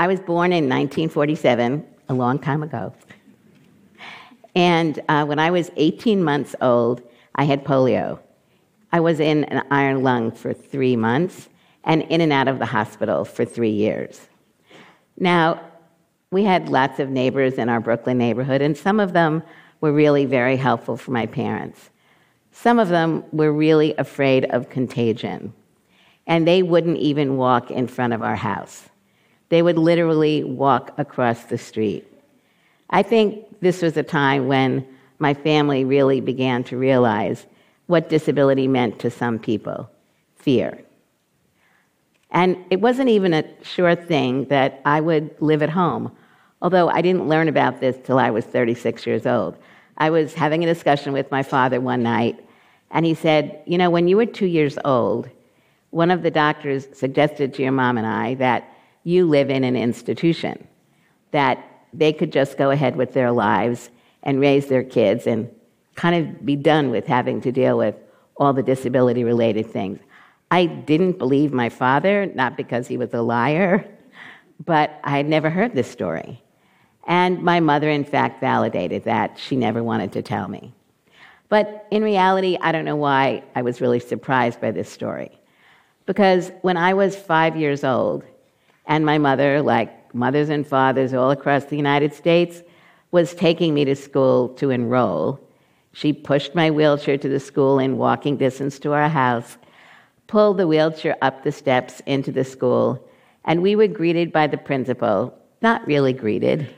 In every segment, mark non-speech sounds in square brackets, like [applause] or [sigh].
I was born in 1947, a long time ago. And uh, when I was 18 months old, I had polio. I was in an iron lung for three months and in and out of the hospital for three years. Now, we had lots of neighbors in our Brooklyn neighborhood, and some of them were really very helpful for my parents. Some of them were really afraid of contagion, and they wouldn't even walk in front of our house. They would literally walk across the street. I think this was a time when my family really began to realize what disability meant to some people fear. And it wasn't even a sure thing that I would live at home, although I didn't learn about this till I was 36 years old. I was having a discussion with my father one night, and he said, You know, when you were two years old, one of the doctors suggested to your mom and I that you live in an institution, that they could just go ahead with their lives and raise their kids and kind of be done with having to deal with all the disability related things. I didn't believe my father, not because he was a liar, but I had never heard this story. And my mother, in fact, validated that. She never wanted to tell me. But in reality, I don't know why I was really surprised by this story. Because when I was five years old, and my mother, like mothers and fathers all across the United States, was taking me to school to enroll, she pushed my wheelchair to the school in walking distance to our house pulled the wheelchair up the steps into the school, and we were greeted by the principal. Not really greeted,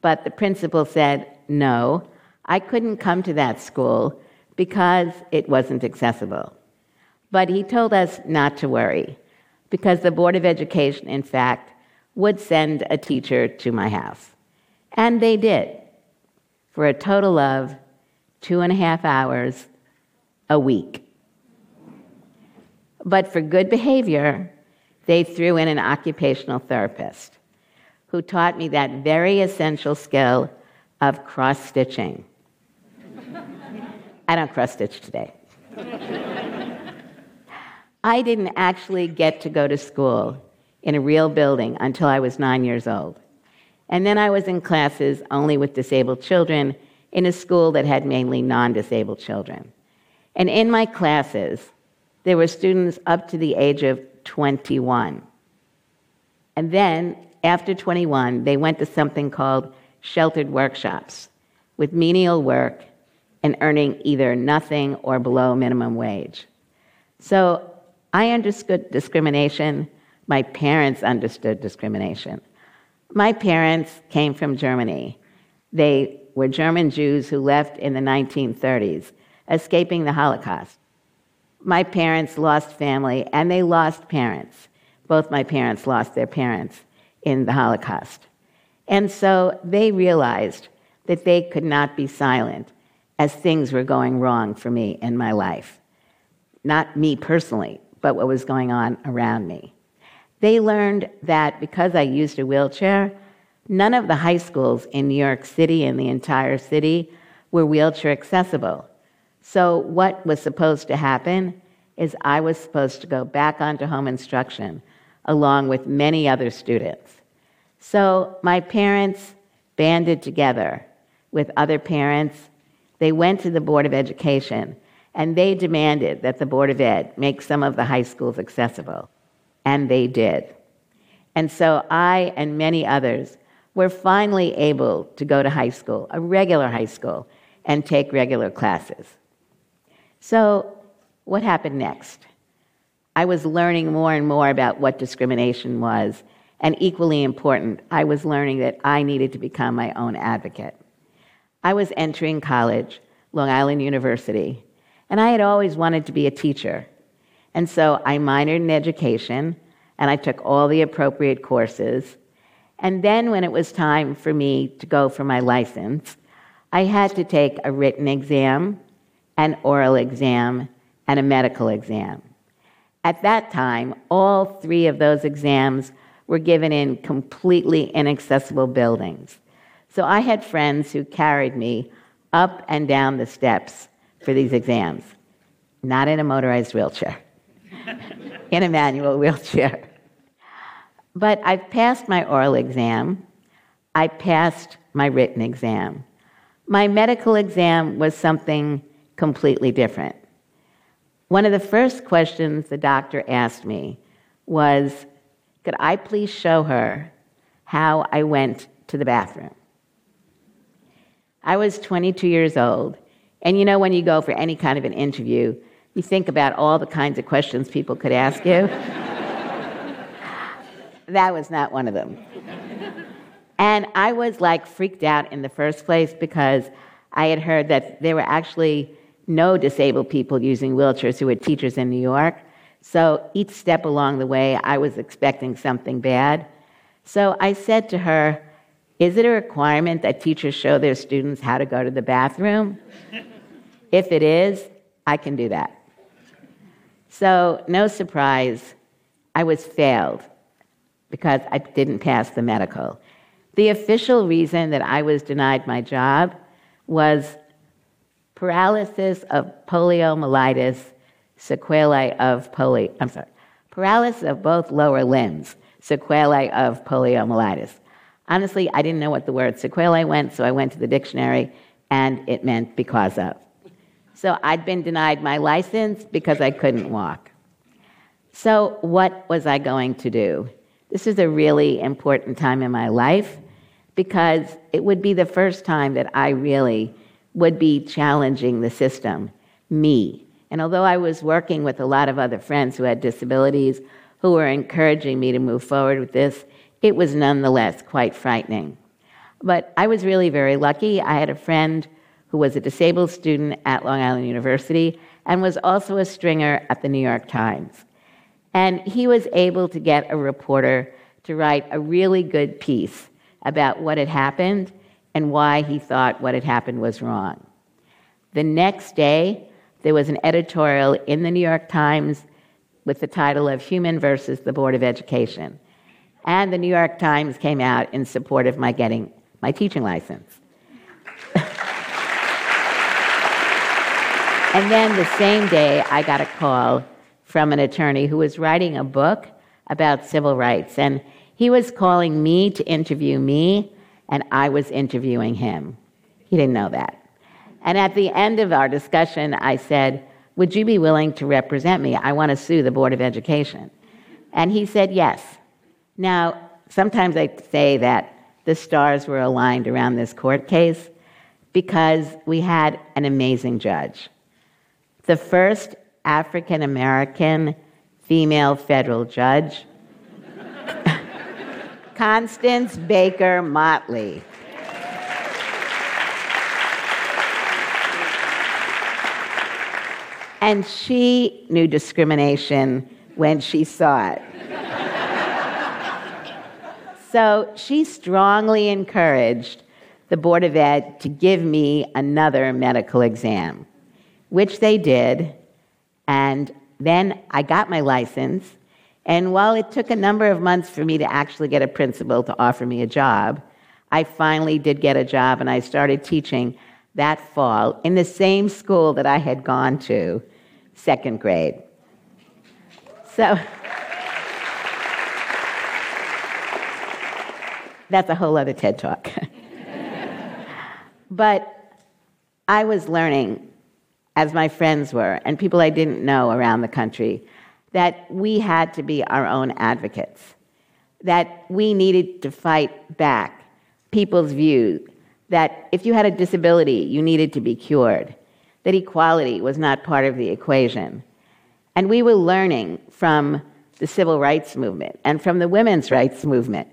but the principal said, No, I couldn't come to that school because it wasn't accessible. But he told us not to worry, because the Board of Education, in fact, would send a teacher to my house. And they did, for a total of two and a half hours a week. But for good behavior, they threw in an occupational therapist who taught me that very essential skill of cross stitching. [laughs] I don't cross stitch today. I didn't actually get to go to school in a real building until I was nine years old. And then I was in classes only with disabled children in a school that had mainly non disabled children. And in my classes, there were students up to the age of 21. And then, after 21, they went to something called sheltered workshops with menial work and earning either nothing or below minimum wage. So I understood discrimination. My parents understood discrimination. My parents came from Germany. They were German Jews who left in the 1930s, escaping the Holocaust my parents lost family and they lost parents. Both my parents lost their parents in the Holocaust. And so they realized that they could not be silent as things were going wrong for me in my life. Not me personally, but what was going on around me. They learned that because I used a wheelchair, none of the high schools in New York City and the entire city were wheelchair accessible. So, what was supposed to happen is I was supposed to go back onto home instruction along with many other students. So, my parents banded together with other parents. They went to the Board of Education and they demanded that the Board of Ed make some of the high schools accessible. And they did. And so I and many others were finally able to go to high school, a regular high school, and take regular classes. So, what happened next? I was learning more and more about what discrimination was, and equally important, I was learning that I needed to become my own advocate. I was entering college, Long Island University, and I had always wanted to be a teacher. And so I minored in education, and I took all the appropriate courses. And then, when it was time for me to go for my license, I had to take a written exam an oral exam, and a medical exam. At that time, all three of those exams were given in completely inaccessible buildings. So I had friends who carried me up and down the steps for these exams, not in a motorized wheelchair, [laughs] in a manual wheelchair. But I've passed my oral exam. I passed my written exam. My medical exam was something completely different. One of the first questions the doctor asked me was Could I please show her how I went to the bathroom? I was 22 years old, and you know, when you go for any kind of an interview, you think about all the kinds of questions people could ask you. [laughs] that was not one of them. And I was like freaked out in the first place because I had heard that there were actually no disabled people using wheelchairs who were teachers in New York. So each step along the way, I was expecting something bad. So I said to her, Is it a requirement that teachers show their students how to go to the bathroom? if it is, I can do that. So, no surprise, I was failed because I didn't pass the medical. The official reason that I was denied my job was paralysis of poliomyelitis, sequelae of polio, I'm sorry, paralysis of both lower limbs, sequelae of poliomyelitis. Honestly, I didn't know what the word sequelae meant, so I went to the dictionary and it meant because of. So I'd been denied my license because I couldn't walk. So, what was I going to do? This is a really important time in my life because it would be the first time that I really would be challenging the system, me. And although I was working with a lot of other friends who had disabilities who were encouraging me to move forward with this, it was nonetheless quite frightening. But I was really very lucky. I had a friend who was a disabled student at Long Island University and was also a stringer at the New York Times. And he was able to get a reporter to write a really good piece about what had happened and why he thought what had happened was wrong. The next day, there was an editorial in the New York Times with the title of Heumann versus the Board of Education. And the New York Times came out in support of my getting my teaching license. [laughs] and then the same day, I got a call from an attorney who was writing a book about civil rights. And he was calling me to interview me, and I was interviewing him. He didn't know that. And at the end of our discussion, I said, Would you be willing to represent me? I want to sue the Board of Education. And he said, Yes. Now, sometimes I say that the stars were aligned around this court case because we had an amazing judge. The first African American female federal judge [laughs] Constance Baker Motley. And she knew discrimination when she saw it. So she strongly encouraged the Board of Ed to give me another medical exam, which they did. And then I got my license, and while it took a number of months for me to actually get a principal to offer me a job, I finally did get a job and I started teaching that fall in the same school that I had gone to, second grade. So [laughs] that's a whole other TED talk. [laughs] but I was learning, as my friends were, and people I didn't know around the country, that we had to be our own advocates, that we needed to fight back people's view that if you had a disability, you needed to be cured, that equality was not part of the equation. And we were learning from the civil rights movement and from the women's rights movement.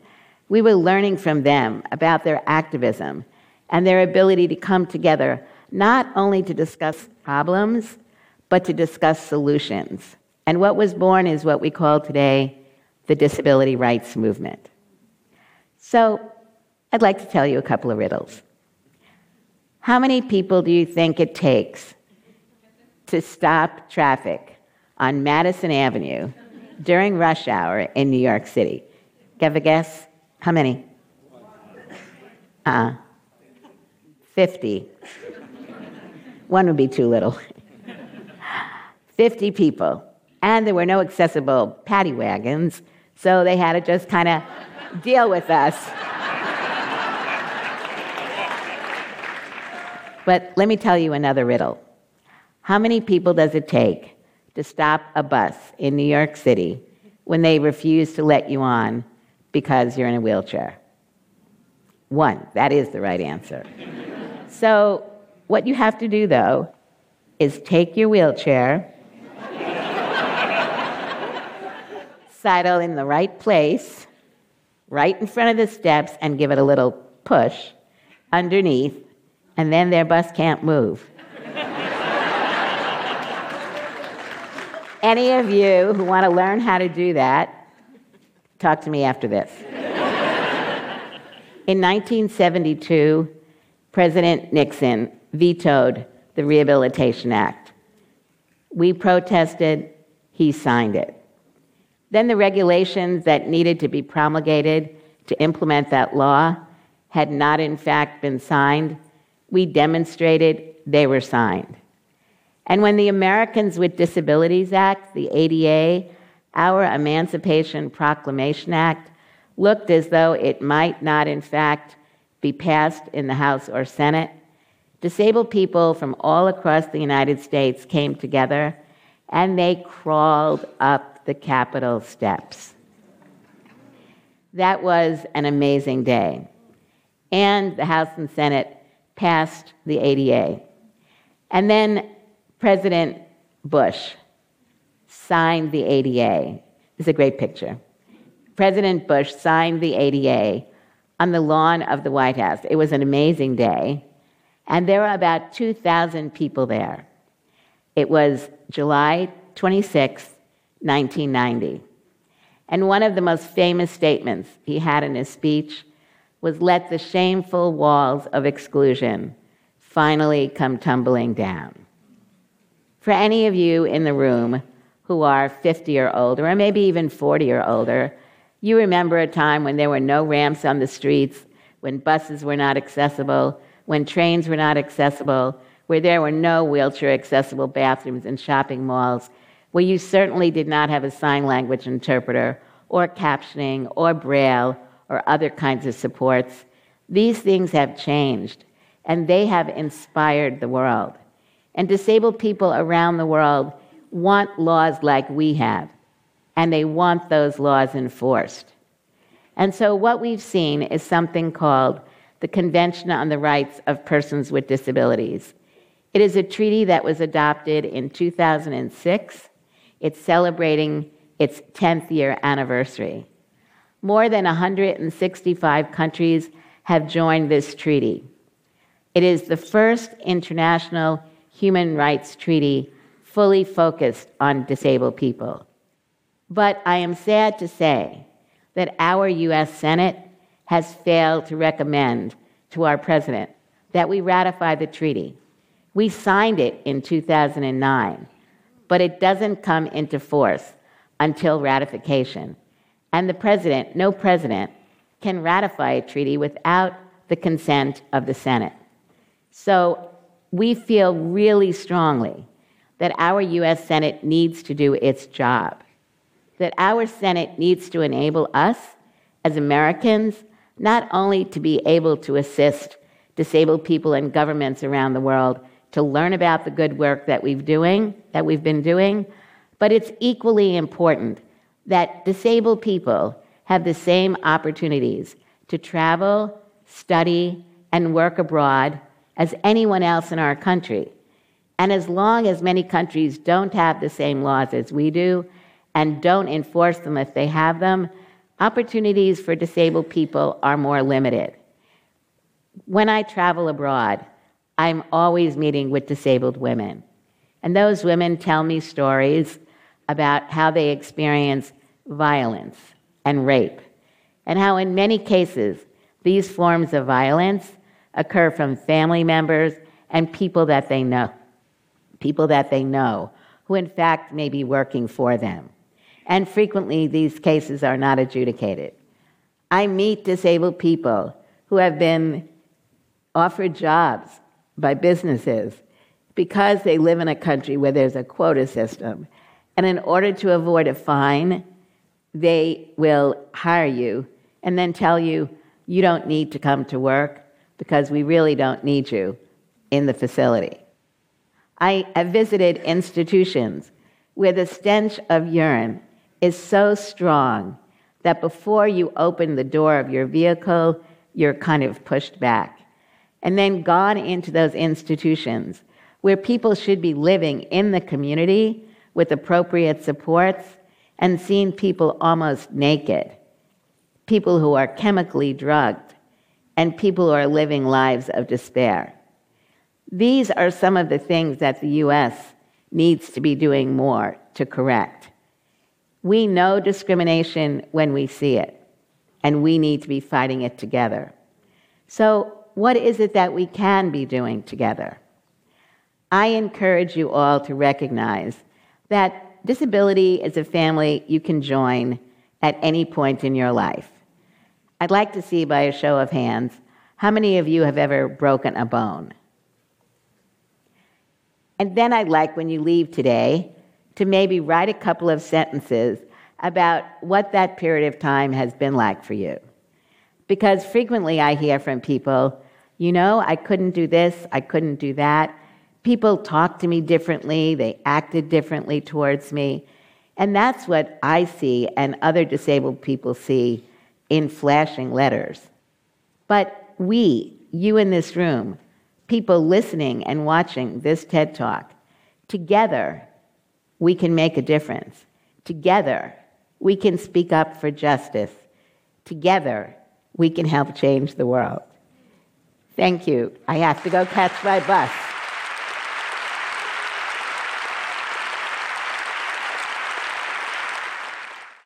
We were learning from them about their activism and their ability to come together not only to discuss problems, but to discuss solutions. And what was born is what we call today the disability rights movement. So, I'd like to tell you a couple of riddles. How many people do you think it takes to stop traffic on Madison Avenue during rush hour in New York City? Have a guess? How many? Uh, 50. One would be too little. 50 people and there were no accessible paddy wagons, So they had to just kind of deal with us. But let me tell you another riddle. How many people does it take to stop a bus in New York City when they refuse to let you on because you're in a wheelchair? One. That is the right answer. so, what you have to do, though, is take your wheelchair, sidle in the right place, right in front of the steps, and give it a little push underneath, and then their bus can't move. Any of you who want to learn how to do that, talk to me after this. In 1972, President Nixon vetoed the Rehabilitation Act. We protested, he signed it. Then the regulations that needed to be promulgated to implement that law had not, in fact, been signed. We demonstrated they were signed. And when the Americans with Disabilities Act, the ADA, our Emancipation Proclamation Act, looked as though it might not, in fact, be passed in the House or Senate, disabled people from all across the United States came together and they crawled up the Capitol steps. That was an amazing day. And the House and Senate passed the ADA. And then President Bush signed the ADA. This is a great picture. President Bush signed the ADA on the lawn of the White House. It was an amazing day, and there were about 2,000 people there. It was July 26, 1990. And one of the most famous statements he had in his speech was Let the shameful walls of exclusion finally come tumbling down. For any of you in the room who are 50 or older, or maybe even 40 or older, you remember a time when there were no ramps on the streets, when buses were not accessible, when trains were not accessible, where there were no wheelchair accessible bathrooms in shopping malls, where you certainly did not have a sign language interpreter, or captioning, or braille, or other kinds of supports. These things have changed, and they have inspired the world. And disabled people around the world want laws like we have, and they want those laws enforced. And so, what we've seen is something called the Convention on the Rights of Persons with Disabilities. It is a treaty that was adopted in 2006. It's celebrating its 10th year anniversary. More than 165 countries have joined this treaty. It is the first international human rights treaty fully focused on disabled people. But I am sad to say that our US Senate has failed to recommend to our president that we ratify the treaty. We signed it in 2009, but it doesn't come into force until ratification. And the president, no president, can ratify a treaty without the consent of the Senate. So we feel really strongly that our US Senate needs to do its job, that our Senate needs to enable us as Americans not only to be able to assist disabled people and governments around the world to learn about the good work that we've doing that we've been doing but it's equally important that disabled people have the same opportunities to travel study and work abroad as anyone else in our country. And as long as many countries don't have the same laws as we do and don't enforce them if they have them, opportunities for disabled people are more limited. When I travel abroad, I'm always meeting with disabled women. And those women tell me stories about how they experience violence and rape, and how, in many cases, these forms of violence occur from family members and people that they know, people that they know, who in fact may be working for them. And frequently, these cases are not adjudicated. I meet disabled people who have been offered jobs by businesses because they live in a country where there's a quota system. And in order to avoid a fine, they will hire you and then tell you you don't need to come to work because we really don't need you in the facility. I have visited institutions where the stench of urine is so strong that before you open the door of your vehicle, you're kind of pushed back. And then gone into those institutions where people should be living in the community with appropriate supports and seen people almost naked, people who are chemically drugged, and people who are living lives of despair. These are some of the things that the US needs to be doing more to correct. We know discrimination when we see it, and we need to be fighting it together. So, what is it that we can be doing together? I encourage you all to recognize that disability is a family you can join at any point in your life. I'd like to see by a show of hands how many of you have ever broken a bone? And then I'd like, when you leave today, to maybe write a couple of sentences about what that period of time has been like for you. Because frequently I hear from people, you know, I couldn't do this, I couldn't do that. People talked to me differently, they acted differently towards me. And that's what I see and other disabled people see in flashing letters. But we, you in this room, people listening and watching this TED Talk, together we can make a difference. Together we can speak up for justice. Together we can help change the world. Thank you. I have to go catch my bus.